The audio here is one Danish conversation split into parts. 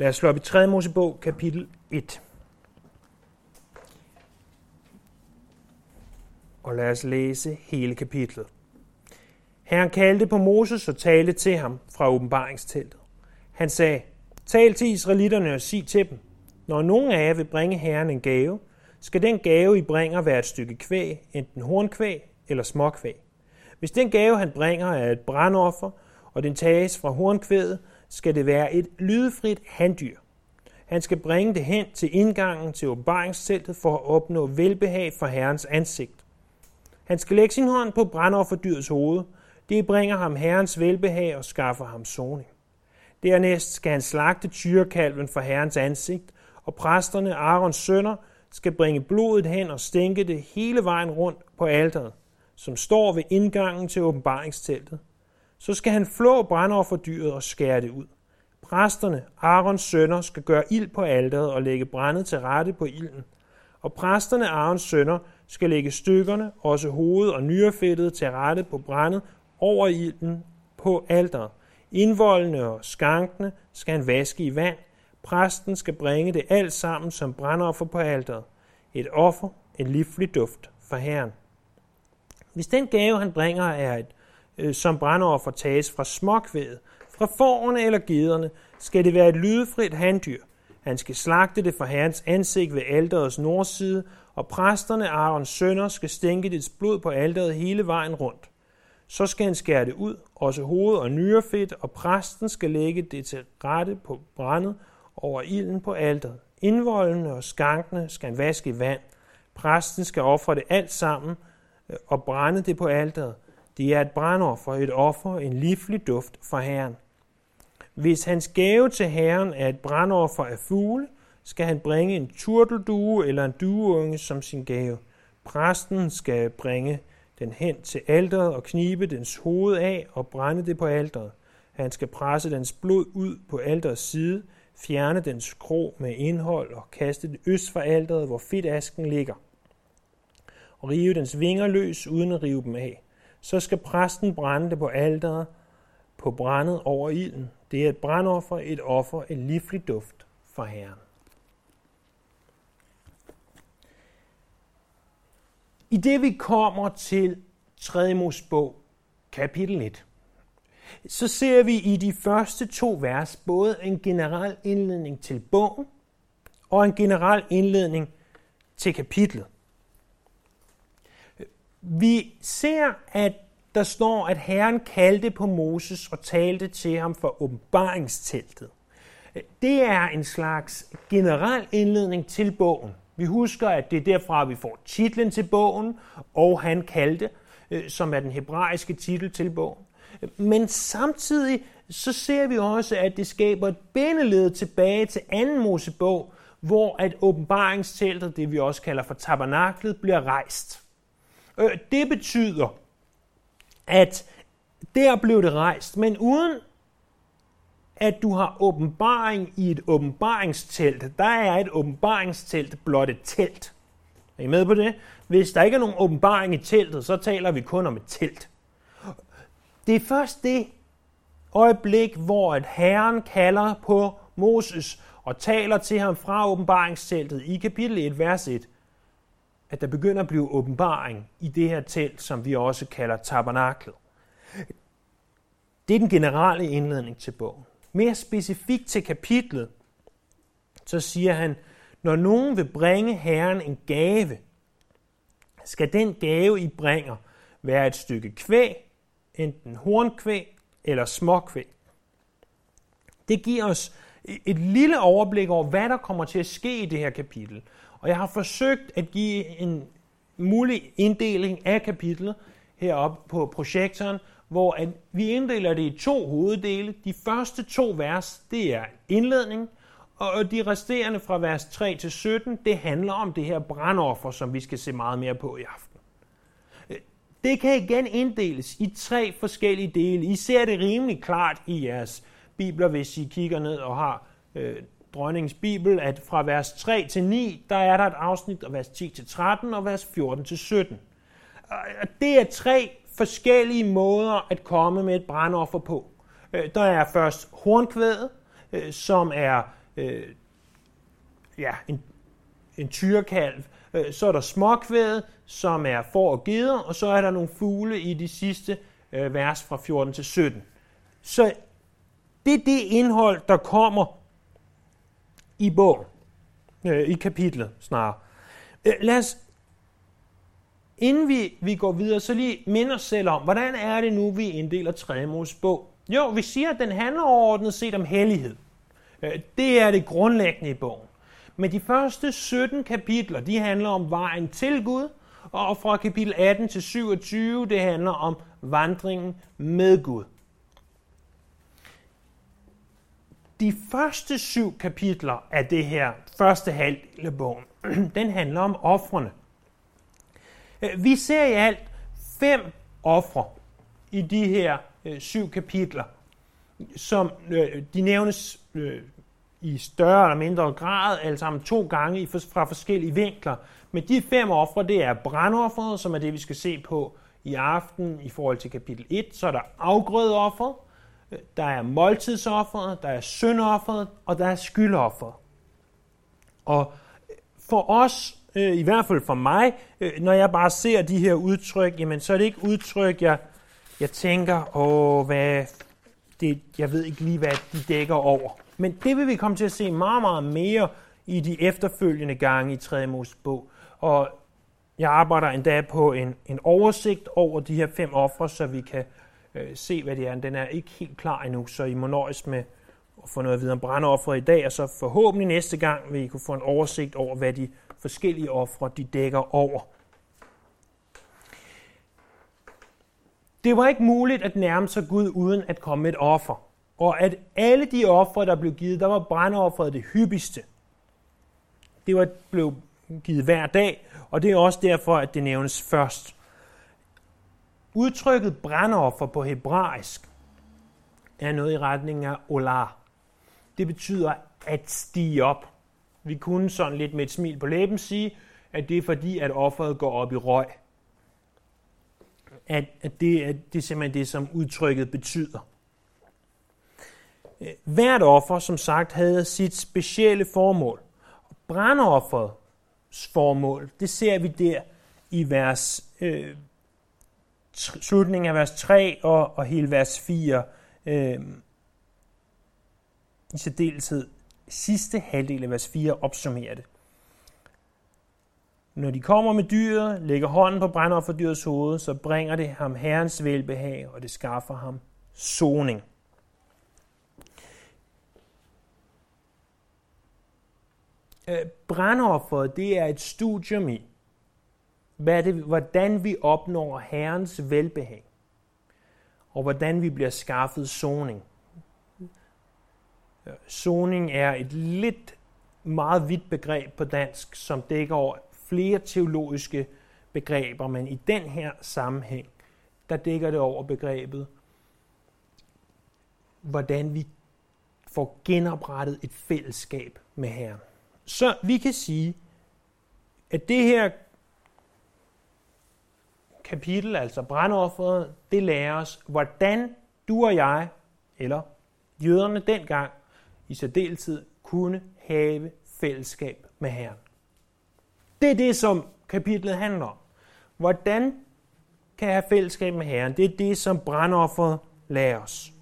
Lad os slå op i 3. Mosebog, kapitel 1. Og lad os læse hele kapitlet. Herren kaldte på Moses og talte til ham fra åbenbaringsteltet. Han sagde, tal til israelitterne og sig til dem, når nogen af jer vil bringe Herren en gave, skal den gave, I bringer, være et stykke kvæg, enten hornkvæg eller småkvæg. Hvis den gave, han bringer, er et brandoffer, og den tages fra hornkvædet, skal det være et lydfrit handdyr. Han skal bringe det hen til indgangen til åbenbaringsteltet for at opnå velbehag for Herrens ansigt. Han skal lægge sin hånd på brandofferdyrets hoved. Det bringer ham Herrens velbehag og skaffer ham soning. Dernæst skal han slagte tyrekalven for Herrens ansigt, og præsterne, Arons sønner, skal bringe blodet hen og stænke det hele vejen rundt på alteret, som står ved indgangen til åbenbaringsteltet. Så skal han flå brandofferdyret og skære det ud. Præsterne, Arons sønner, skal gøre ild på alteret og lægge brændet til rette på ilden. Og præsterne, Arons sønner, skal lægge stykkerne, også hovedet og nyrefættet, til rette på brændet over ilden på alteret. Indvoldene og skankene skal han vaske i vand. Præsten skal bringe det alt sammen som brandoffer på alteret. Et offer, en livlig duft for Herren. Hvis den gave, han bringer, er et, øh, som brandoffer tages fra småkvædet, fra forerne eller gederne, skal det være et lydefrit handdyr. Han skal slagte det for Herrens ansigt ved alderets nordside, og præsterne, Arons sønner, skal stænke dets blod på alderet hele vejen rundt. Så skal han skære det ud, også hoved og nyrefedt, og præsten skal lægge det til rette på brændet over ilden på alderet. Indvoldene og skankene skal han vaske i vand. Præsten skal ofre det alt sammen øh, og brænde det på alderet. Det er et brandoffer, et offer, en livlig duft for Herren. Hvis hans gave til Herren er et brandoffer af fugle, skal han bringe en turteldue eller en dueunge som sin gave. Præsten skal bringe den hen til alteret og knibe dens hoved af og brænde det på alteret. Han skal presse dens blod ud på alterets side, fjerne dens krog med indhold og kaste det øst for alteret, hvor fedtasken ligger. Og rive dens vinger løs uden at rive dem af. Så skal præsten brænde det på alteret, på brændet over ilden. Det er et brandoffer, et offer, en livlig duft for Herren. I det vi kommer til 3. Mosebog, kapitel 1, så ser vi i de første to vers både en generel indledning til bogen og en generel indledning til kapitlet. Vi ser, at der står, at Herren kaldte på Moses og talte til ham for åbenbaringsteltet. Det er en slags generel indledning til bogen. Vi husker, at det er derfra, vi får titlen til bogen, og han kaldte, øh, som er den hebraiske titel til bogen. Men samtidig så ser vi også, at det skaber et bindeled tilbage til anden Mosebog, hvor at åbenbaringsteltet, det vi også kalder for tabernaklet, bliver rejst. Øh, det betyder, at der blev det rejst, men uden at du har åbenbaring i et åbenbaringstelt. Der er et åbenbaringstelt blot et telt. Er I med på det? Hvis der ikke er nogen åbenbaring i teltet, så taler vi kun om et telt. Det er først det øjeblik, hvor at Herren kalder på Moses og taler til ham fra åbenbaringsteltet i kapitel 1, vers 1, at der begynder at blive åbenbaring i det her telt, som vi også kalder tabernaklet. Det er den generelle indledning til bogen. Mere specifikt til kapitlet, så siger han, når nogen vil bringe Herren en gave, skal den gave, I bringer, være et stykke kvæg, enten hornkvæg eller småkvæg. Det giver os et lille overblik over, hvad der kommer til at ske i det her kapitel. Og jeg har forsøgt at give en mulig inddeling af kapitlet heroppe på projektoren, hvor at vi inddeler det i to hoveddele. De første to vers, det er indledning, og de resterende fra vers 3 til 17, det handler om det her brandoffer, som vi skal se meget mere på i aften. Det kan igen inddeles i tre forskellige dele. I ser det rimelig klart i jeres bibler, hvis I kigger ned og har øh, dronningens bibel, at fra vers 3 til 9, der er der et afsnit, og vers 10 til 13 og vers 14 til 17. Og det er tre forskellige måder at komme med et brandoffer på. Øh, der er først hornkvædet, øh, som er øh, ja, en, en tyrekalv. Øh, så er der småkvædet, som er får og geder, og så er der nogle fugle i de sidste øh, vers fra 14 til 17. Så det er det indhold, der kommer i bogen, øh, i kapitlet snarere. Øh, lad os, inden vi, vi går videre, så lige minde os selv om, hvordan er det nu, vi inddeler 3. bog? Jo, vi siger, at den handler overordnet set om hellighed. Øh, det er det grundlæggende i bogen. Men de første 17 kapitler, de handler om vejen til Gud, og fra kapitel 18 til 27, det handler om vandringen med Gud. De første syv kapitler af det her første halvdel af bogen, den handler om offrene. Øh, vi ser i alt fem ofre i de her øh, syv kapitler, som øh, de nævnes øh, i større eller mindre grad, altså om to gange i, fra forskellige vinkler. Men de fem ofre, det er brandofferet, som er det, vi skal se på i aften i forhold til kapitel 1. Så er der afgrødeofferet, der er måltidsofferet, der er syndofferet, og der er skyldofferet. Og øh, for os, øh, i hvert fald for mig, øh, når jeg bare ser de her udtryk, jamen så er det ikke udtryk, jeg, jeg tænker, åh, hvad, det, jeg ved ikke lige, hvad de dækker over. Men det vil vi komme til at se meget, meget mere i de efterfølgende gange i 3. Mosebog. Og jeg arbejder endda på en, en oversigt over de her fem ofre, så vi kan øh, se, hvad det er. Den er ikke helt klar endnu, så I må nøjes med at få noget videre om brandofferet i dag, og så forhåbentlig næste gang vil I kunne få en oversigt over, hvad de forskellige ofre de dækker over. Det var ikke muligt at nærme sig Gud uden at komme med et offer. Og at alle de ofre, der blev givet, der var brandofferet det hyppigste. Det var blev givet hver dag, og det er også derfor, at det nævnes først. Udtrykket brandoffer på hebraisk er noget i retning af olar. Det betyder at stige op. Vi kunne sådan lidt med et smil på læben sige, at det er fordi, at offeret går op i røg. At, at det, at det er simpelthen det, som udtrykket betyder. Hvert offer, som sagt, havde sit specielle formål. Brandofferets formål, det ser vi der i vers, øh, slutningen af vers 3 og, og hele vers 4. Øh, I særdeleshed sidste halvdel af vers 4 opsummerer det. Når de kommer med dyret, lægger hånden på brændofferdyrets hoved, så bringer det ham herrens velbehag, og det skaffer ham soning. Øh, Brændofferet, det er et studium i, hvad det, hvordan vi opnår Herrens velbehag, og hvordan vi bliver skaffet soning. Soning er et lidt meget vidt begreb på dansk, som dækker over flere teologiske begreber, men i den her sammenhæng, der dækker det over begrebet, hvordan vi får genoprettet et fællesskab med Herren. Så vi kan sige, at det her kapitel, altså brandofferet, det lærer os, hvordan du og jeg, eller jøderne dengang, i særdeleshed kunne have fællesskab med Herren. Det er det, som kapitlet handler om. Hvordan kan jeg have fællesskab med Herren? Det er det, som brandofferet lærer os.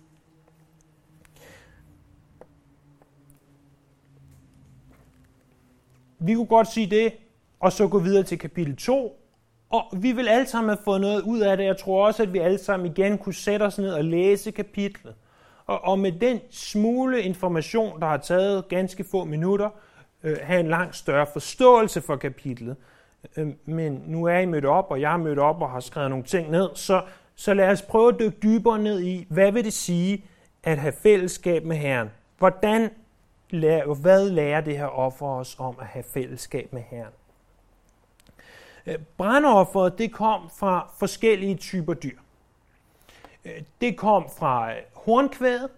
Vi kunne godt sige det, og så gå videre til kapitel 2. Og vi vil alle sammen have fået noget ud af det. Jeg tror også, at vi alle sammen igen kunne sætte os ned og læse kapitlet. Og, og med den smule information, der har taget ganske få minutter, øh, have en langt større forståelse for kapitlet. Øh, men nu er I mødt op, og jeg er mødt op og har skrevet nogle ting ned, så, så lad os prøve at dykke dybere ned i, hvad vil det sige at have fællesskab med Herren? Hvordan hvad lærer det her offer os om at have fællesskab med Herren? Øh, brandofferet, det kom fra forskellige typer dyr. Øh, det kom fra øh, hornkvædet,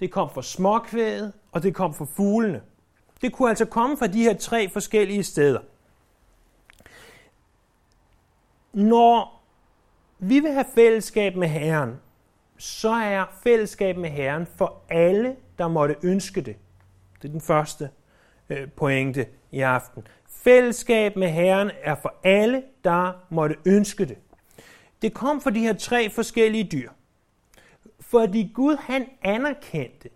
det kom fra småkvædet, og det kom fra fuglene. Det kunne altså komme fra de her tre forskellige steder. Når vi vil have fællesskab med Herren, så er fællesskab med Herren for alle, der måtte ønske det. Det er den første pointe i aften. Fællesskab med Herren er for alle, der måtte ønske det. Det kom for de her tre forskellige dyr. Fordi Gud han anerkendte,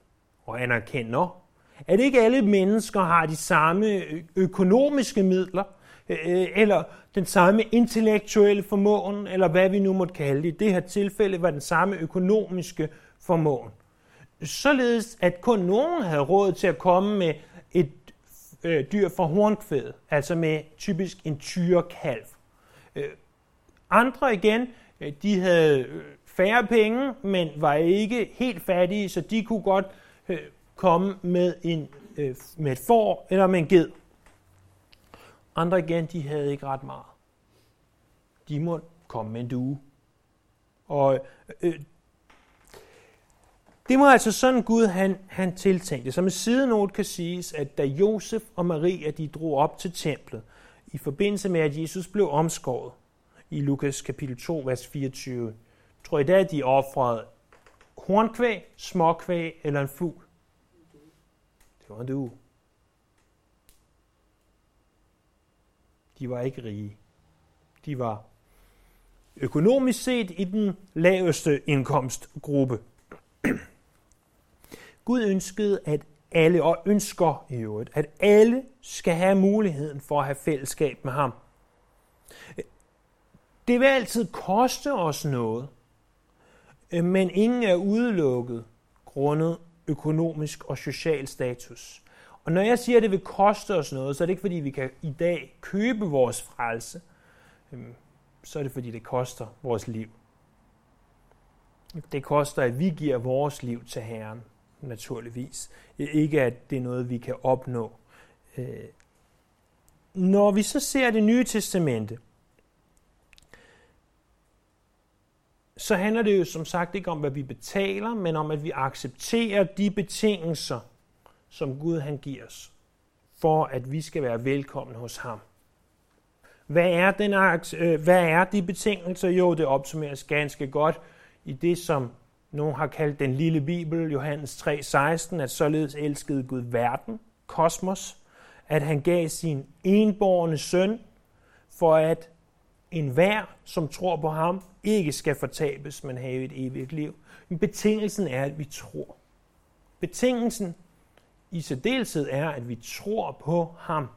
og anerkender, at ikke alle mennesker har de samme økonomiske midler, øh, eller den samme intellektuelle formåen, eller hvad vi nu måtte kalde det. I det her tilfælde var den samme økonomiske formåen. Således at kun nogen havde råd til at komme med et øh, dyr fra hornkvæd, altså med typisk en tyrekalv. Øh, andre igen, øh, de havde øh, færre penge, men var ikke helt fattige, så de kunne godt øh, komme med, en, øh, med et får eller med en ged. Andre igen, de havde ikke ret meget. De må komme med en due. Og øh, det var altså sådan Gud han, han tiltænkte. Som en sidenot kan siges, at da Josef og Maria de drog op til templet, i forbindelse med, at Jesus blev omskåret, i Lukas kapitel 2, vers 24, tror I da, at de offrede hornkvæg, småkvæg eller en fugl? Det var en due. De var ikke rige. De var økonomisk set i den laveste indkomstgruppe. Gud ønskede, at alle, og ønsker i øvrigt, at alle skal have muligheden for at have fællesskab med ham. Det vil altid koste os noget, men ingen er udelukket grundet økonomisk og social status. Og når jeg siger, at det vil koste os noget, så er det ikke fordi, vi kan i dag købe vores frelse. Øhm, så er det fordi, det koster vores liv. Det koster, at vi giver vores liv til Herren, naturligvis. Ikke at det er noget, vi kan opnå. Øh, når vi så ser det nye testamente, så handler det jo som sagt ikke om, hvad vi betaler, men om, at vi accepterer de betingelser, som Gud han giver os, for at vi skal være velkomne hos ham. Hvad er, den, øh, hvad er de betingelser? Jo, det opsummeres ganske godt i det, som nogle har kaldt den lille bibel, Johannes 3:16, at således elskede Gud verden, kosmos, at han gav sin enborne søn, for at enhver, som tror på ham, ikke skal fortabes, men have et evigt liv. Men betingelsen er, at vi tror. Betingelsen i særdeleshed er, at vi tror på ham.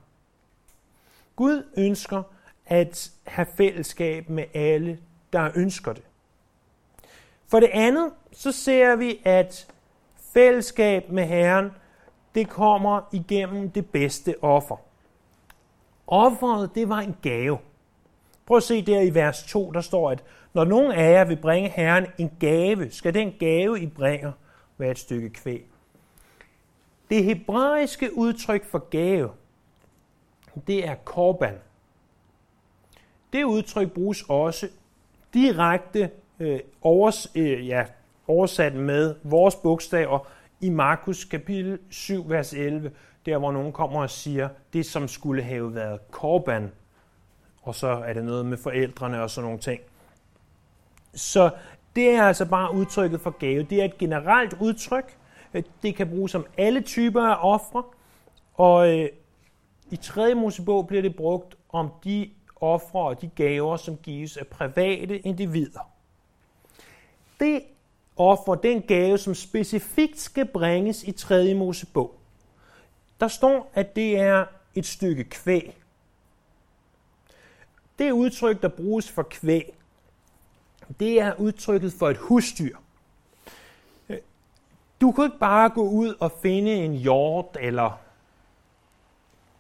Gud ønsker at have fællesskab med alle, der ønsker det. For det andet, så ser vi, at fællesskab med Herren, det kommer igennem det bedste offer. Offeret, det var en gave. Prøv at se der i vers 2, der står, at når nogen af jer vil bringe Herren en gave, skal den gave, I bringer, være et stykke kvæg. Det hebraiske udtryk for gave, det er korban. Det udtryk bruges også direkte øh, overs, øh, ja, oversat med vores bogstaver i Markus kapitel 7, vers 11, der hvor nogen kommer og siger, det som skulle have været korban, og så er det noget med forældrene og sådan nogle ting. Så det er altså bare udtrykket for gave. Det er et generelt udtryk. Øh, det kan bruges som alle typer af ofre. Og øh, i 3. Mosebog bliver det brugt om de ofre og de gaver, som gives af private individer. Det offer, den gave, som specifikt skal bringes i 3. Mosebog, der står, at det er et stykke kvæg. Det udtryk, der bruges for kvæg, det er udtrykket for et husdyr. Du kan ikke bare gå ud og finde en hjort eller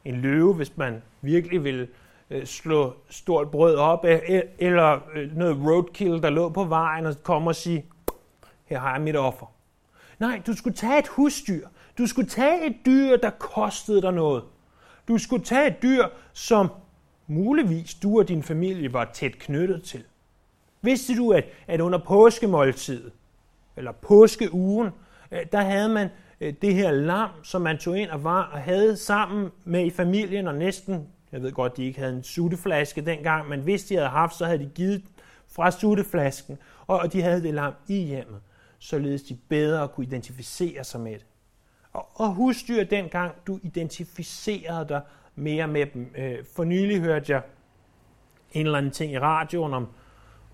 en løve, hvis man virkelig vil Øh, slå stort brød op, øh, eller øh, noget roadkill, der lå på vejen, og komme og sige, her har jeg mit offer. Nej, du skulle tage et husdyr. Du skulle tage et dyr, der kostede dig noget. Du skulle tage et dyr, som muligvis du og din familie var tæt knyttet til. Vidste du, at, at under påskemåltid, eller påskeugen, der havde man det her lam, som man tog ind og var og havde sammen med i familien, og næsten, jeg ved godt, de ikke havde en sutteflaske dengang, men hvis de havde haft, så havde de givet fra sutteflasken, og de havde det lam i hjemmet, således de bedre kunne identificere sig med det. Og, og husdyr dengang, du identificerede dig mere med dem. Øh, for nylig hørte jeg en eller anden ting i radioen om,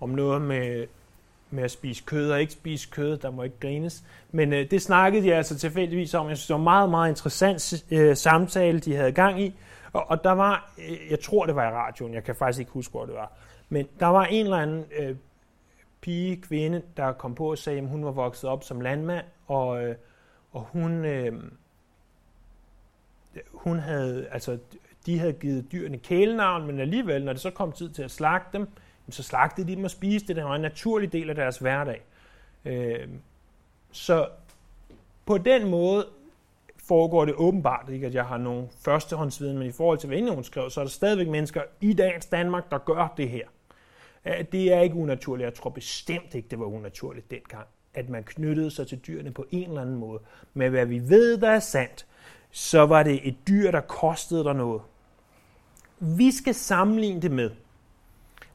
om noget med, med at spise kød og ikke spise kød. Der må ikke grines. Men øh, det snakkede de altså tilfældigvis om. Jeg synes, det var en meget, meget interessant øh, samtale, de havde gang i. Og, og der var, øh, jeg tror det var i radioen, jeg kan faktisk ikke huske, hvor det var. Men der var en eller anden øh, pige, kvinde, der kom på og sagde, at hun var vokset op som landmand, og, øh, og hun, øh, hun havde, altså, de havde givet dyrene kælenavn, men alligevel, når det så kom tid til at slagte dem, så slagtede de dem og spiste det. Det var en naturlig del af deres hverdag. Øh, så på den måde foregår det åbenbart, ikke at jeg har nogen førstehåndsviden, men i forhold til, hvad hun skrev, så er der stadigvæk mennesker i dagens Danmark, der gør det her. Det er ikke unaturligt. Jeg tror bestemt ikke, det var unaturligt dengang, at man knyttede sig til dyrene på en eller anden måde. Men hvad vi ved, der er sandt, så var det et dyr, der kostede dig noget. Vi skal sammenligne det med,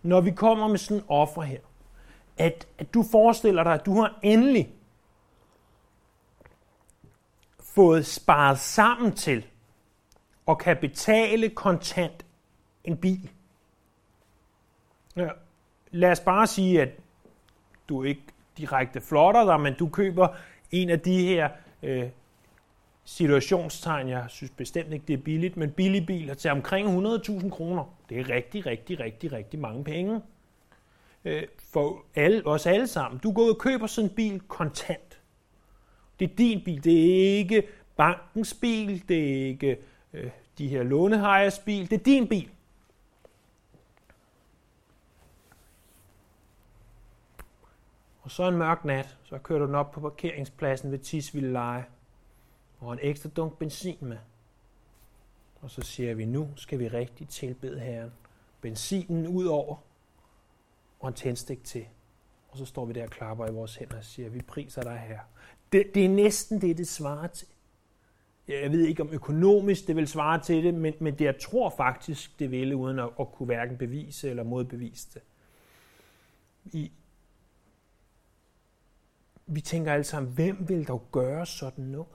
når vi kommer med sådan en offer her, at, at du forestiller dig, at du har endelig fået sparet sammen til og kan betale kontant en bil. Ja. Lad os bare sige, at du ikke direkte flotter dig, men du køber en af de her øh, situationstegn, jeg synes bestemt ikke, det er billigt, men billige biler til omkring 100.000 kroner. Det er rigtig, rigtig, rigtig, rigtig mange penge. Øh, for alle, os alle sammen. Du går ud og køber sådan en bil kontant. Det er din bil, det er ikke bankens bil, det er ikke øh, de her lånehejers bil, det er din bil. Og så en mørk nat, så kører du den op på parkeringspladsen ved Tisvilde Leje og en ekstra dunk benzin med. Og så siger vi, nu skal vi rigtig tilbede Herren. Benzinen ud over, og en tændstik til. Og så står vi der og klapper i vores hænder og siger, vi priser dig her. Det, det er næsten det, det svarer til. Jeg ved ikke om økonomisk det vil svare til det, men, men det, jeg tror faktisk, det ville, uden at, at kunne hverken bevise eller modbevise det. I, vi tænker alle sammen, hvem vil dog gøre sådan noget?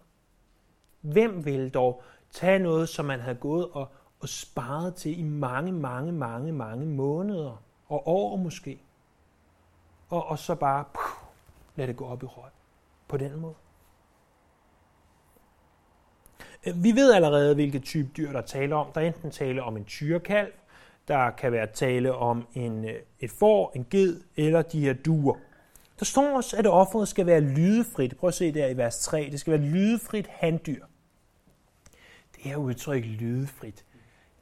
Hvem vil dog tage noget, som man havde gået og, og sparet til i mange, mange, mange, mange måneder og år måske, og, og så bare puh, lade det gå op i røg på den måde? Øh, vi ved allerede, hvilke type dyr, der taler om. Der er enten tale om en tyrekalv, der kan være tale om en, øh, et får, en ged eller de her duer. Der står også, at offeret skal være lydefrit. Prøv at se der i vers 3. Det skal være lydefrit handdyr. Det her udtryk lydefrit,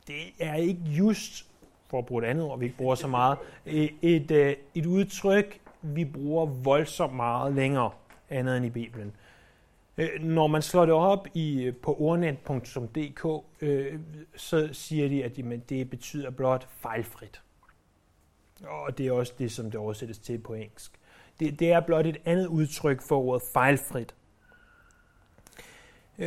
det er ikke just, for at bruge et andet ord, vi ikke bruger så meget, øh, et, et udtryk, vi bruger voldsomt meget længere andet end i Bibelen. Øh, når man slår det op i, øh, på ordnet.dk, øh, så siger de, at det betyder blot fejlfrit. Og det er også det, som det oversættes til på engelsk. Det, det er blot et andet udtryk for ordet fejlfrit.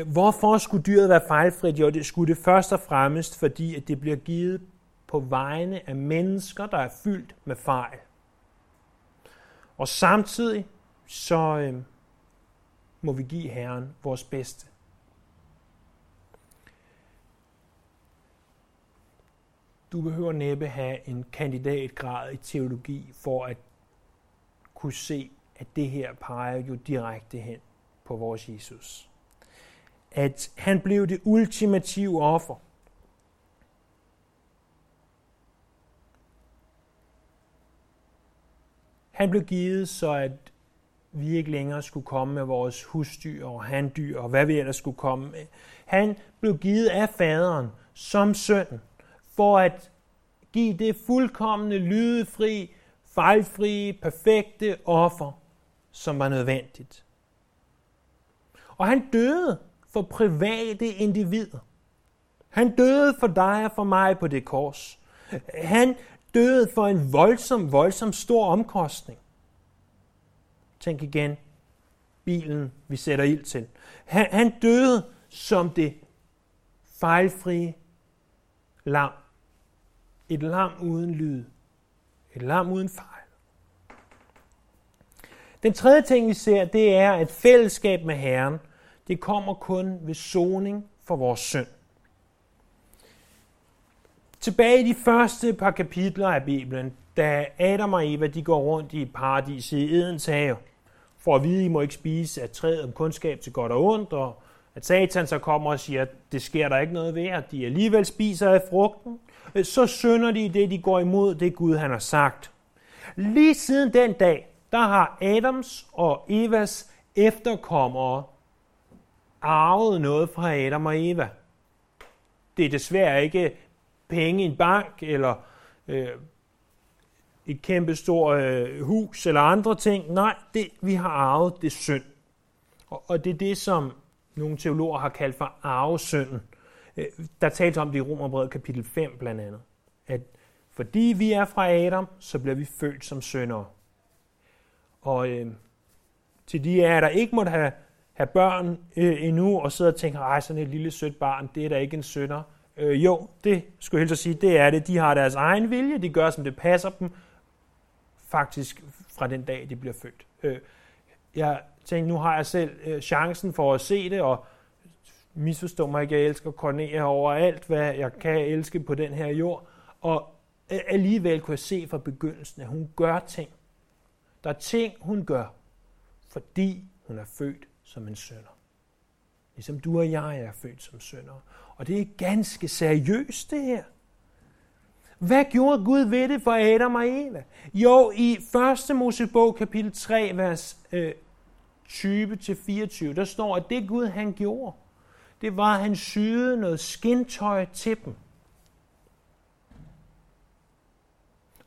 Hvorfor skulle dyret være fejlfrit? Jo, det skulle det først og fremmest, fordi at det bliver givet på vegne af mennesker, der er fyldt med fejl. Og samtidig så øh, må vi give Herren vores bedste. Du behøver næppe have en kandidatgrad i teologi for at kunne se, at det her peger jo direkte hen på vores Jesus. At han blev det ultimative offer. Han blev givet, så at vi ikke længere skulle komme med vores husdyr og handdyr og hvad vi ellers skulle komme med. Han blev givet af faderen som søn for at give det fuldkommende, lydefri, fejlfrie, perfekte offer, som var nødvendigt. Og han døde for private individer. Han døde for dig og for mig på det kors. Han døde for en voldsom, voldsom stor omkostning. Tænk igen. Bilen, vi sætter ild til. Han, han døde som det fejlfrie lam. Et lam uden lyd. Et lam uden fejl. Den tredje ting, vi ser, det er, at fællesskab med Herren, det kommer kun ved soning for vores synd. Tilbage i de første par kapitler af Bibelen, da Adam og Eva de går rundt i paradiset i Edens have, for at vide, at I må ikke spise af træet om kundskab til godt og ondt, og at Satan så kommer og siger, at det sker der ikke noget ved, at de alligevel spiser af frugten, så synder de det, de går imod det Gud han har sagt. Lige siden den dag, der har Adams og Evas efterkommere arvet noget fra Adam og Eva. Det er desværre ikke penge i en bank, eller øh, et kæmpe stort øh, hus, eller andre ting. Nej, det, vi har arvet det synd. Og, og det er det, som nogle teologer har kaldt for arvesynden. Øh, der tales om det i Romerbrevet kapitel 5 blandt andet. At fordi vi er fra Adam, så bliver vi født som syndere. Og øh, til de af jer, der ikke måtte have, have børn øh, endnu, og sidder og tænker, ej, sådan et lille sødt barn, det er da ikke en synder. Øh, jo, det skulle jeg helst sige, det er det. De har deres egen vilje, de gør, som det passer dem, faktisk fra den dag, de bliver født. Øh, jeg tænkte, nu har jeg selv øh, chancen for at se det, og misforstå mig ikke, jeg elsker Cornelia over alt, hvad jeg kan elske på den her jord. Og alligevel kunne jeg se fra begyndelsen, at hun gør ting. Der er ting, hun gør, fordi hun er født som en sønder. Ligesom du og jeg er født som sønder. Og det er ganske seriøst, det her. Hvad gjorde Gud ved det for Adam og Eva? Jo, i 1. Mosebog kapitel 3, vers øh, 20-24, der står, at det Gud han gjorde, det var, at han syede noget skintøj til dem.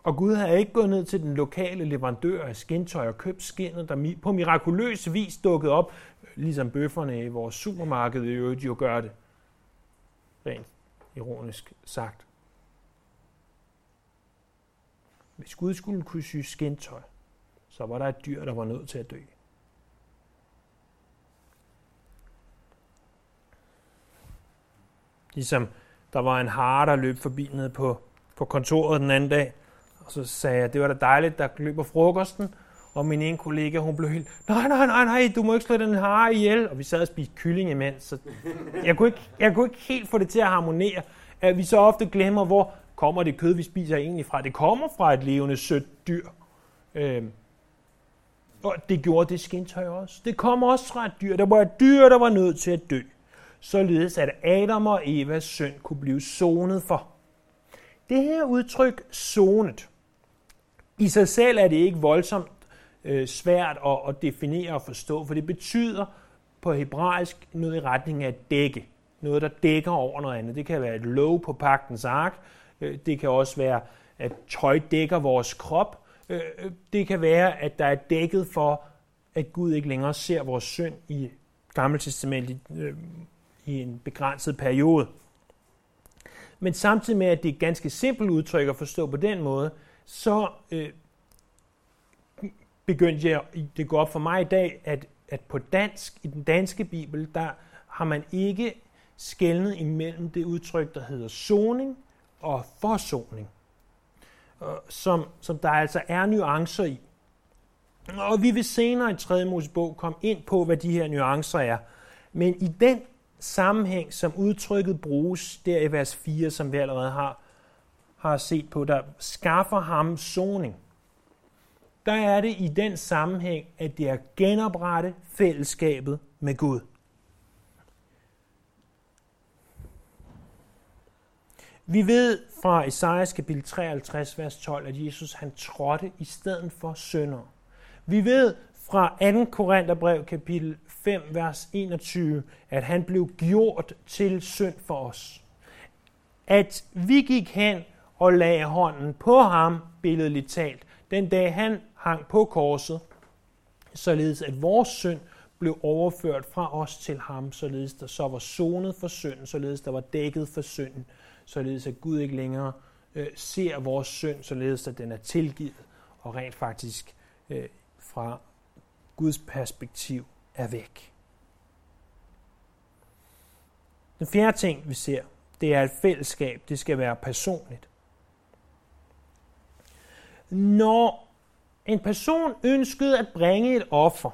Og Gud havde ikke gået ned til den lokale leverandør af skintøj og købt skinnet, der på mirakuløs vis dukkede op, ligesom bøfferne i vores supermarked i øvrigt jo gør det. Rent ironisk sagt. Hvis Gud skulle kunne sy skintøj, så var der et dyr, der var nødt til at dø. Ligesom der var en hare, der løb forbi ned på, på kontoret den anden dag, og så sagde jeg, det var da dejligt, der løber frokosten, og min ene kollega, hun blev helt, nej, nej, nej, nej, du må ikke slå den hare ihjel. Og vi sad og spiste kylling imens, så jeg kunne, ikke, jeg kunne ikke helt få det til at harmonere. At vi så ofte glemmer, hvor kommer det kød, vi spiser egentlig fra. Det kommer fra et levende sødt dyr. Øh, og det gjorde det skintøj også. Det kommer også fra et dyr. Der var et dyr, der var nødt til at dø. Således at Adam og Evas søn kunne blive sonet for. Det her udtryk, sonet, i sig selv er det ikke voldsomt øh, svært at, at definere og forstå, for det betyder på hebraisk noget i retning af dække. Noget, der dækker over noget andet. Det kan være et lov på pagtens ark. Øh, det kan også være, at tøj dækker vores krop. Øh, øh, det kan være, at der er dækket for, at Gud ikke længere ser vores synd i Gamle Testament i en begrænset periode. Men samtidig med, at det er et ganske simpelt udtryk at forstå på den måde, så øh, begyndte jeg, det går op for mig i dag, at, at på dansk, i den danske bibel, der har man ikke skældnet imellem det udtryk, der hedder soning og forsoning, øh, som, som der altså er nuancer i. Og vi vil senere i 3. Mosebog komme ind på, hvad de her nuancer er. Men i den sammenhæng, som udtrykket bruges der i vers 4, som vi allerede har, har set på, der skaffer ham soning, der er det i den sammenhæng, at det er genoprette fællesskabet med Gud. Vi ved fra Esajas kapitel 53, vers 12, at Jesus han trådte i stedet for sønder. Vi ved fra 2. Korintherbrev kapitel 5, vers 21, at han blev gjort til synd for os. At vi gik hen og lagde hånden på ham, billedligt talt, den dag han hang på korset, således at vores synd blev overført fra os til ham, således der så var sonet for synden, således der var dækket for synden, således at Gud ikke længere øh, ser vores synd, således at den er tilgivet, og rent faktisk øh, fra Guds perspektiv er væk. Den fjerde ting, vi ser, det er et fællesskab. Det skal være personligt. Når en person ønskede at bringe et offer,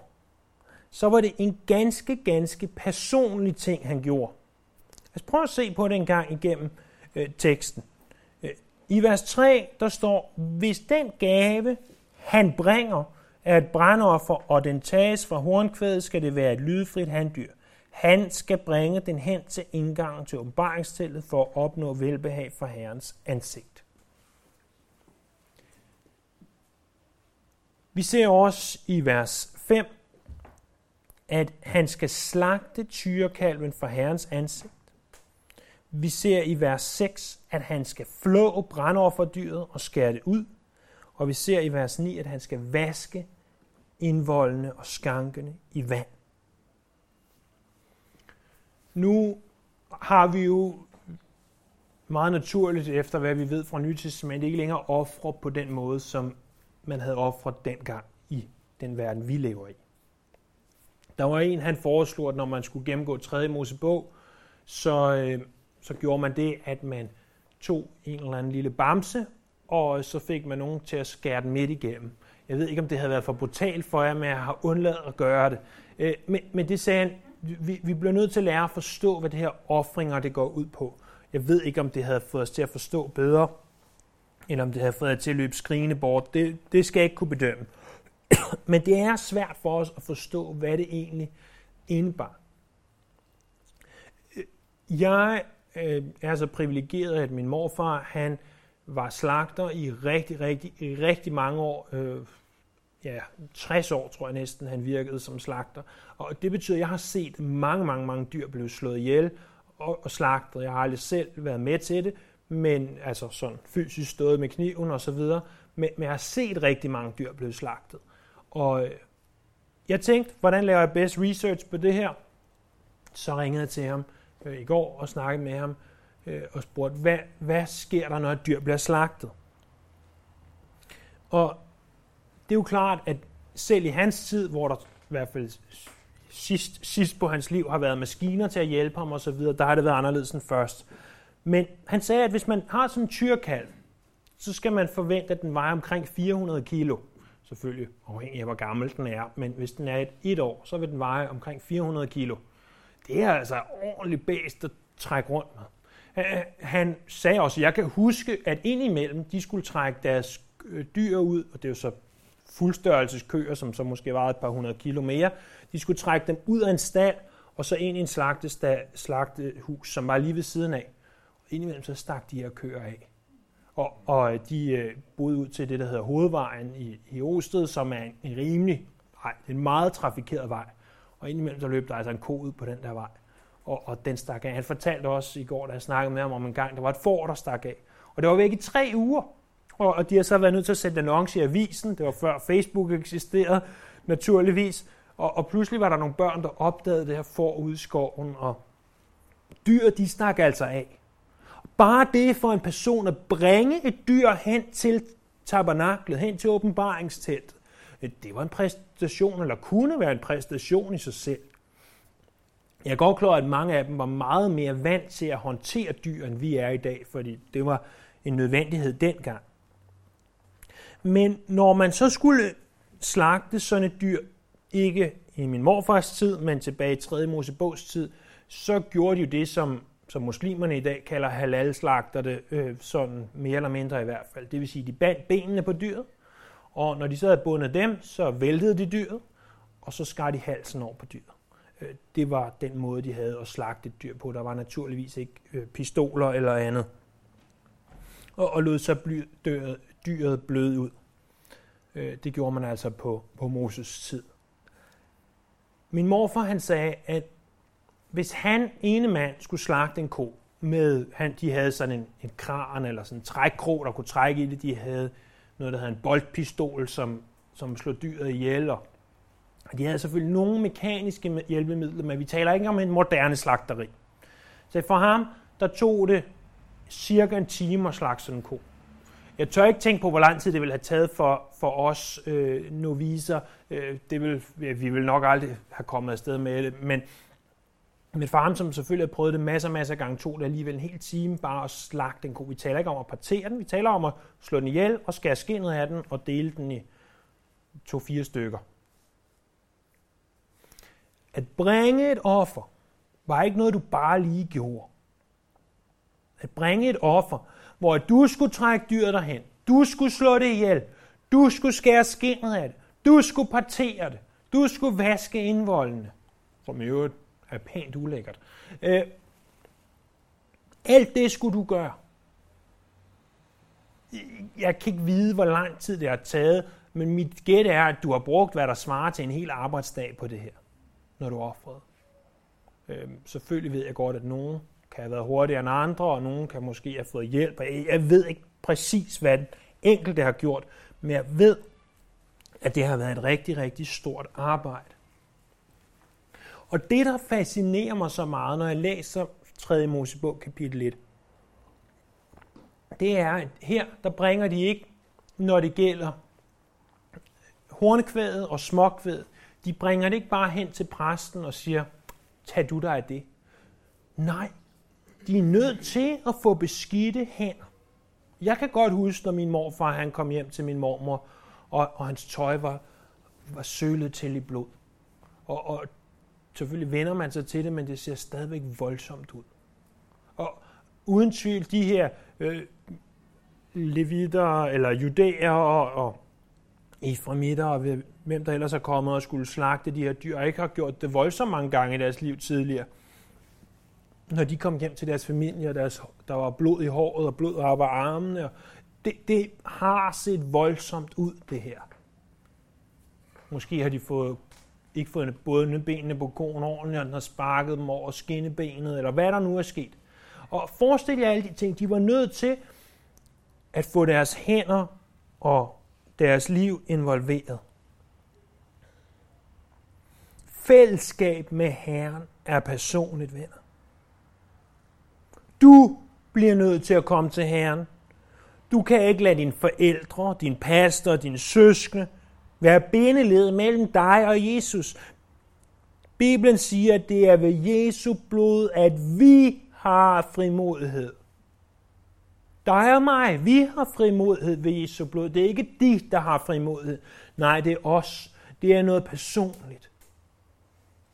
så var det en ganske, ganske personlig ting, han gjorde. Lad os prøve at se på det en gang igennem øh, teksten. Øh, I vers 3, der står, hvis den gave, han bringer, er et brandoffer, og den tages fra hornkvædet, skal det være et lydfrit handdyr. Han skal bringe den hen til indgangen til åbenbaringsteltet for at opnå velbehag for Herrens ansigt. Vi ser også i vers 5, at han skal slagte tyrekalven for Herrens ansigt. Vi ser i vers 6, at han skal flå brandofferdyret og skære det ud. Og vi ser i vers 9, at han skal vaske indvoldene og skankene i vand. Nu har vi jo meget naturligt, efter hvad vi ved fra Nytestamentet, ikke længere ofre på den måde, som man havde ofret dengang i den verden, vi lever i. Der var en, han foreslog, at når man skulle gennemgå 3. Mosebog, så, øh, så gjorde man det, at man tog en eller anden lille bamse, og så fik man nogen til at skære den midt igennem. Jeg ved ikke, om det havde været for brutalt for jer, men jeg har undladt at gøre det. Øh, men, men det sagde han, vi, vi bliver nødt til at lære at forstå, hvad det her offringer det går ud på. Jeg ved ikke, om det havde fået os til at forstå bedre, eller om det havde fået os til at løbe skrigende bort. Det, det skal jeg ikke kunne bedømme. Men det er svært for os at forstå, hvad det egentlig indebar. Jeg øh, er så privilegeret, at min morfar, han var slagter i rigtig, rigtig, rigtig mange år. Øh, ja, 60 år, tror jeg næsten, han virkede som slagter. Og det betyder, at jeg har set mange, mange, mange dyr blive slået ihjel og, og slagtet. Jeg har aldrig selv været med til det, men altså sådan fysisk stået med kniven og så videre. Men, men jeg har set rigtig mange dyr blive slagtet. Og øh, jeg tænkte, hvordan laver jeg bedst research på det her? Så ringede jeg til ham øh, i går og snakkede med ham øh, og spurgte, hvad, hvad sker der, når et dyr bliver slagtet? Og det er jo klart, at selv i hans tid, hvor der i hvert fald sidst, sidst på hans liv har været maskiner til at hjælpe ham osv., der har det været anderledes end først. Men han sagde, at hvis man har sådan en tyrkalv, så skal man forvente, at den vejer omkring 400 kilo. Selvfølgelig afhængig af, hvor gammel den er. Men hvis den er et, et år, så vil den veje omkring 400 kilo. Det er altså ordentligt bæst at trække rundt med. Han sagde også, at jeg kan huske, at indimellem de skulle trække deres øh, dyr ud, og det er jo så fuldstørrelseskøer, som så måske var et par hundrede kilo mere. De skulle trække dem ud af en stald, og så ind i en slagtehus, som var lige ved siden af. Og indimellem så stak de her køer af. Og, og de øh, boede ud til det, der hedder Hovedvejen i, i Osted, som er en, en rimelig, nej, en meget trafikeret vej. Og indimellem så løb der altså en ko ud på den der vej. Og, og den stak af. Han fortalte også i går, da jeg snakkede med ham om en gang, der var et får, der stak af. Og det var væk i tre uger. Og, og de har så været nødt til at sætte annonce i avisen. Det var før Facebook eksisterede, naturligvis. Og, og pludselig var der nogle børn, der opdagede det her får ude i skoven. Og dyr, de stak altså af. Bare det for en person at bringe et dyr hen til tabernaklet, hen til åbenbaringsteltet, det var en præstation, eller kunne være en præstation i sig selv. Jeg er godt klar, at mange af dem var meget mere vant til at håndtere dyr, end vi er i dag, fordi det var en nødvendighed dengang. Men når man så skulle slagte sådan et dyr, ikke i min morfars tid, men tilbage i 3. Mosebogs tid, så gjorde de jo det, som, som muslimerne i dag kalder halal-slagterne, øh, sådan mere eller mindre i hvert fald. Det vil sige, de bandt benene på dyret, og når de så havde bundet dem, så væltede de dyret, og så skar de halsen over på dyret. Øh, det var den måde, de havde at slagte et dyr på. Der var naturligvis ikke øh, pistoler eller andet. Og, og lod så bly, dyret, dyret bløde ud. Øh, det gjorde man altså på, på Moses tid. Min morfar han sagde, at hvis han ene mand skulle slagte en ko, med, han, de havde sådan en, en kran eller sådan en trækkrog, der kunne trække i det, de havde noget, der hed en boldpistol, som, som slog dyret ihjel. Og de havde selvfølgelig nogle mekaniske hjælpemidler, men vi taler ikke om en moderne slagteri. Så for ham, der tog det cirka en time at slagte sådan en ko. Jeg tør ikke tænke på, hvor lang tid det ville have taget for, for os øh, noviser. Øh, det vil, vi vil nok aldrig have kommet afsted med det, men, men for ham, som selvfølgelig har prøvet det masser, masser af gange, tog det alligevel en hel time bare at slagte en ko. Vi taler ikke om at partere den, vi taler om at slå den ihjel og skære skinnet af den og dele den i to-fire stykker. At bringe et offer var ikke noget, du bare lige gjorde. At bringe et offer, hvor du skulle trække dyret derhen, du skulle slå det ihjel, du skulle skære skinnet af det, du skulle partere det, du skulle vaske indvoldene, som i øvrigt er pænt ulækkert. Øh, alt det skulle du gøre. Jeg kan ikke vide, hvor lang tid det har taget, men mit gæt er, at du har brugt, hvad der svarer til en hel arbejdsdag på det her, når du offrede. Øh, selvfølgelig ved jeg godt, at nogen kan have været hurtigere end andre, og nogen kan måske have fået hjælp. Jeg ved ikke præcis, hvad den enkelte har gjort, men jeg ved, at det har været et rigtig, rigtig stort arbejde. Og det, der fascinerer mig så meget, når jeg læser 3. Mosebog kapitel 1, det er, at her, der bringer de ikke, når det gælder hornkvædet og småkvædet, de bringer det ikke bare hen til præsten og siger, tag du dig af det. Nej, de er nødt til at få beskidte hænder. Jeg kan godt huske, når min morfar han kom hjem til min mormor, og, og hans tøj var, var sølet til i blod. Og, og selvfølgelig vender man sig til det, men det ser stadigvæk voldsomt ud. Og uden tvivl, de her øh, levitter, eller judæer og, og eframitter, og hvem der ellers er kommet og skulle slagte de her dyr, og ikke har gjort det voldsomt mange gange i deres liv tidligere, når de kom hjem til deres familie, og deres, der var blod i håret og blod op af armene. Og det, det har set voldsomt ud, det her. Måske har de fået, ikke fået både benene på konen ordentligt, og den har sparket dem over skinnebenet, eller hvad der nu er sket. Og forestil jer alle de ting. De var nødt til at få deres hænder og deres liv involveret. Fællesskab med Herren er personligt, venner. Du bliver nødt til at komme til Herren. Du kan ikke lade dine forældre, din pastor, dine søskende være bindeled mellem dig og Jesus. Bibelen siger, at det er ved Jesu blod, at vi har frimodighed. Dig og mig, vi har frimodighed ved Jesu blod. Det er ikke de, der har frimodighed. Nej, det er os. Det er noget personligt.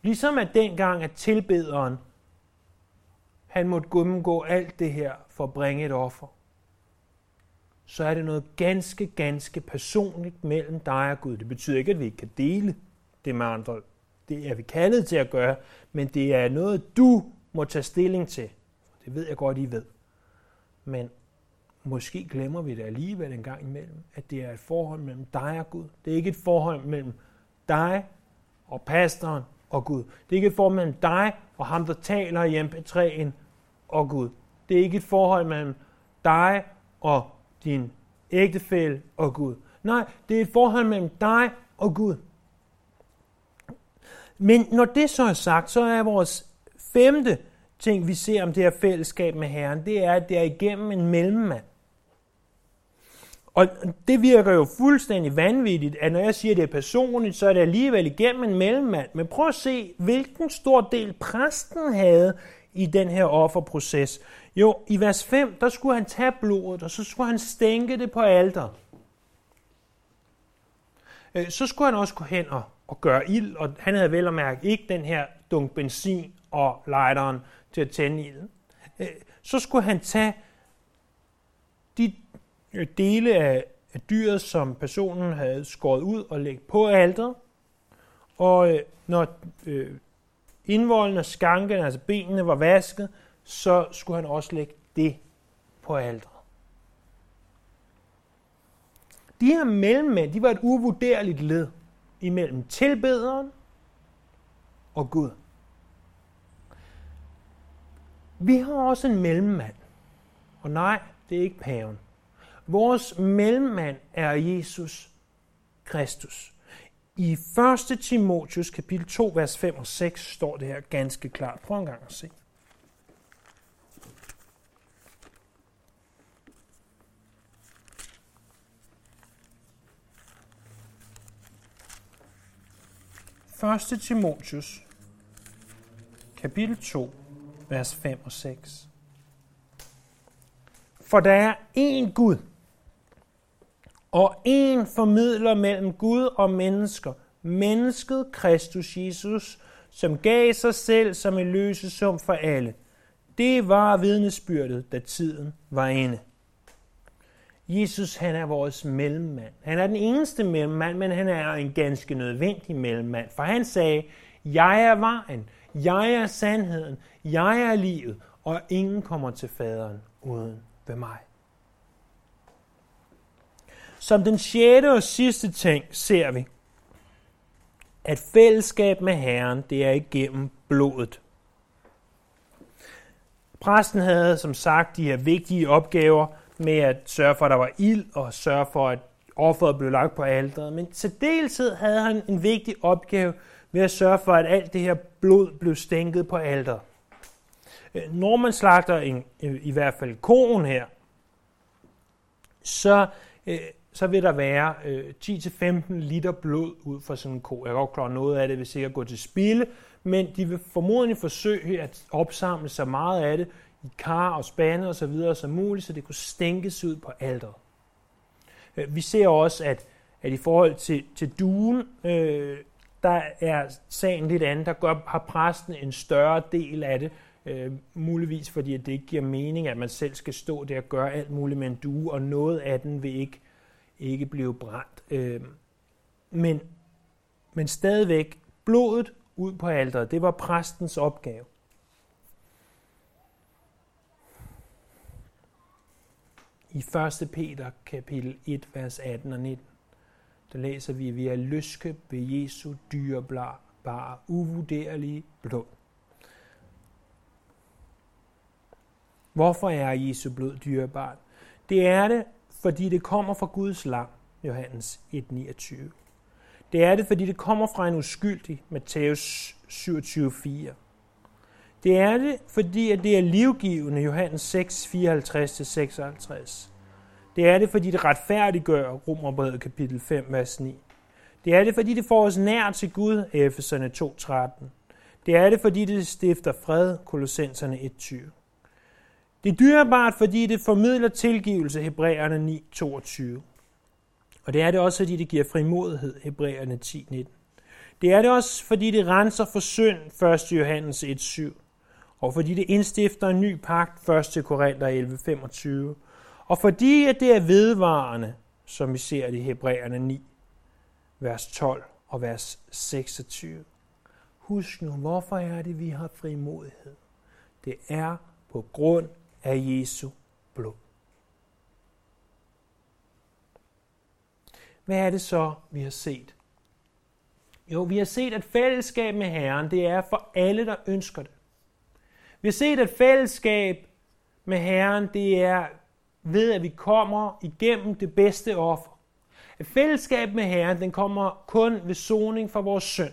Ligesom at dengang, at tilbederen han måtte gennemgå alt det her for at bringe et offer, så er det noget ganske, ganske personligt mellem dig og Gud. Det betyder ikke, at vi ikke kan dele det med andre. Det er vi kaldet til at gøre, men det er noget, du må tage stilling til. Det ved jeg godt, I ved. Men måske glemmer vi det alligevel en gang imellem, at det er et forhold mellem dig og Gud. Det er ikke et forhold mellem dig og pastoren og Gud. Det er ikke et forhold mellem dig og ham, der taler i MP3'en og Gud. Det er ikke et forhold mellem dig og din ægtefælle og Gud. Nej, det er et forhold mellem dig og Gud. Men når det så er sagt, så er vores femte ting, vi ser om det her fællesskab med Herren, det er, at det er igennem en mellemmand. Og det virker jo fuldstændig vanvittigt, at når jeg siger, at det er personligt, så er det alligevel igennem en mellemmand. Men prøv at se, hvilken stor del præsten havde i den her offerproces. Jo, i vers 5, der skulle han tage blodet, og så skulle han stænke det på alter. Øh, så skulle han også gå hen og, og gøre ild, og han havde vel at mærke ikke den her dunk benzin og lighteren til at tænde ilden. Øh, så skulle han tage de øh, dele af, dyret, som personen havde skåret ud og lægge på alteret. Og når øh, indvolden og skanken, altså benene, var vasket, så skulle han også lægge det på alderet. De her mellemmænd, de var et uvurderligt led imellem tilbederen og Gud. Vi har også en mellemmand. Og nej, det er ikke paven. Vores mellemmand er Jesus Kristus. I 1. Timotius kapitel 2, vers 5 og 6 står det her ganske klart. Prøv en gang at se. Første Timotius, kapitel 2, vers 5 og 6. For der er én Gud, og en formidler mellem Gud og mennesker, mennesket Kristus Jesus, som gav sig selv som en løsesum for alle. Det var vidnesbyrdet, da tiden var inde. Jesus, han er vores mellemmand. Han er den eneste mellemmand, men han er en ganske nødvendig mellemmand. For han sagde, jeg er vejen, jeg er sandheden, jeg er livet, og ingen kommer til faderen uden ved mig. Som den sjette og sidste ting ser vi, at fællesskab med Herren, det er igennem blodet. Præsten havde som sagt de her vigtige opgaver med at sørge for, at der var ild og sørge for, at offeret blev lagt på alderet. Men til deltid havde han en vigtig opgave ved at sørge for, at alt det her blod blev stænket på alderet. Øh, Når man slagter en, i hvert fald koen her, så, øh, så vil der være øh, 10-15 liter blod ud fra sådan en ko. Jeg kan godt klare noget af det vil sikkert gå til spilde, men de vil formodentlig forsøge at opsamle så meget af det i kar og spande og så videre som muligt, så det kunne stænkes ud på alderet. Øh, vi ser også, at, at i forhold til, til duen, øh, der er sagen lidt anden. Der gør, har præsten en større del af det, øh, muligvis fordi at det ikke giver mening, at man selv skal stå der og gøre alt muligt med en due, og noget af den vil ikke, ikke blive brændt. Øh, men, men stadigvæk, blodet ud på alderet, det var præstens opgave. I 1. Peter kapitel 1, vers 18 og 19, der læser vi, at vi er løske ved Jesu dyrebare, uvurderlige blod. Hvorfor er Jesu blod dyrebart? Det er det, fordi det kommer fra Guds lam, Johannes 1,29. Det er det, fordi det kommer fra en uskyldig, Matthæus 27,4. Det er det, fordi at det er livgivende, Johannes 6, 54-56. Det er det, fordi det retfærdiggør, Romerbrevet kapitel 5, vers 9. Det er det, fordi det får os nær til Gud, Efeserne 2.13. Det er det, fordi det stifter fred, Kolossenserne 1.20. Det er dyrebart, fordi det formidler tilgivelse, Hebræerne 9.22. Og det er det også, fordi det giver frimodighed, Hebræerne 10.19. Det er det også, fordi det renser for synd, 1. Johannes 1.7 og fordi det indstifter en ny pagt, 1. Korinther 11.25, og fordi at det er vedvarende, som vi ser det i Hebræerne 9, vers 12 og vers 26. Husk nu, hvorfor er det, vi har frimodighed? Det er på grund af Jesu blod. Hvad er det så, vi har set? Jo, vi har set, at fællesskab med Herren, det er for alle, der ønsker det. Vi har set, at fællesskab med Herren, det er ved, at vi kommer igennem det bedste offer. At fællesskab med Herren, den kommer kun ved soning for vores synd.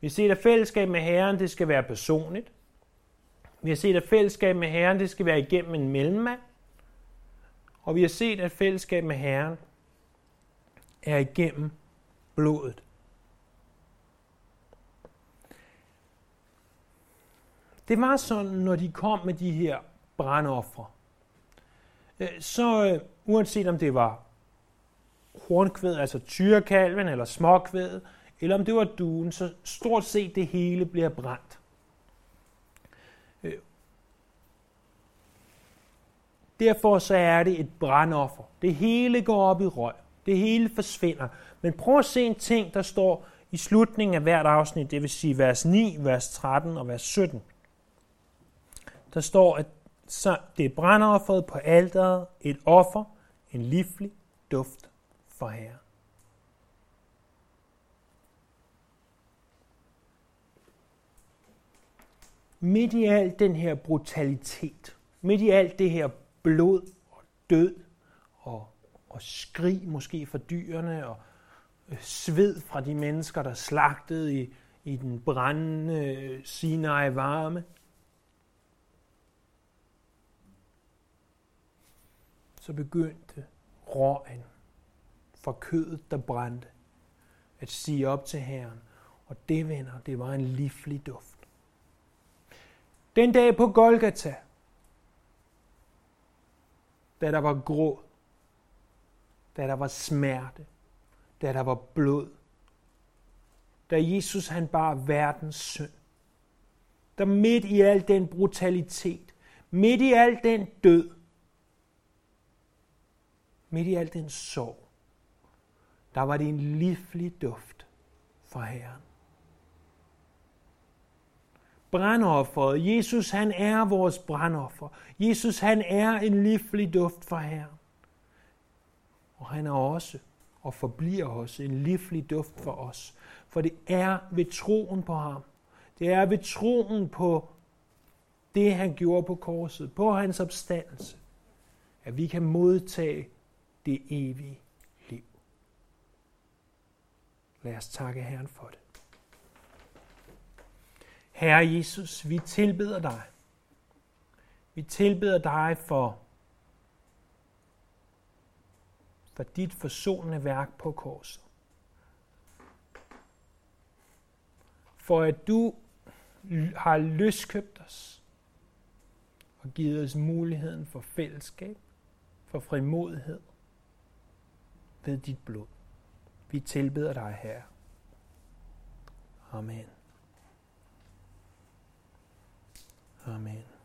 Vi har set, at fællesskab med Herren, det skal være personligt. Vi har set, at fællesskab med Herren, det skal være igennem en mellemmand. Og vi har set, at fællesskab med Herren er igennem blodet. Det var sådan, når de kom med de her brandoffre, øh, så øh, uanset om det var hornkvæd, altså tyrekalven eller småkvæd, eller om det var duen, så stort set det hele bliver brændt. Derfor så er det et brandoffer. Det hele går op i røg. Det hele forsvinder. Men prøv at se en ting, der står i slutningen af hvert afsnit, det vil sige vers 9, vers 13 og vers 17 der står, at så det er brandofferet på alteret, et offer, en livlig duft for Herren. Midt i al den her brutalitet, midt i alt det her blod og død og, og skrig måske fra dyrene og øh, sved fra de mennesker, der slagtede i, i den brændende øh, Sinai varme – så begyndte røgen fra kødet, der brændte, at sige op til Herren. Og det, venner, det var en livlig duft. Den dag på Golgata, da der var grå, da der var smerte, da der var blod, da Jesus han bar verdens synd. Der midt i al den brutalitet, midt i al den død, midt i al den sorg, der var det en livlig duft for Herren. Brandofferet. Jesus han er vores brandoffer. Jesus han er en livlig duft for Herren. Og han er også og forbliver også en livlig duft for os. For det er ved troen på ham. Det er ved troen på det, han gjorde på korset, på hans opstandelse, at vi kan modtage det evige liv. Lad os takke Herren for det. Herre Jesus, vi tilbeder dig. Vi tilbeder dig for, for dit forsonende værk på korset. For at du har løskøbt os og givet os muligheden for fællesskab, for frimodighed ved dit blod. Vi tilbeder dig, Herre. Amen. Amen.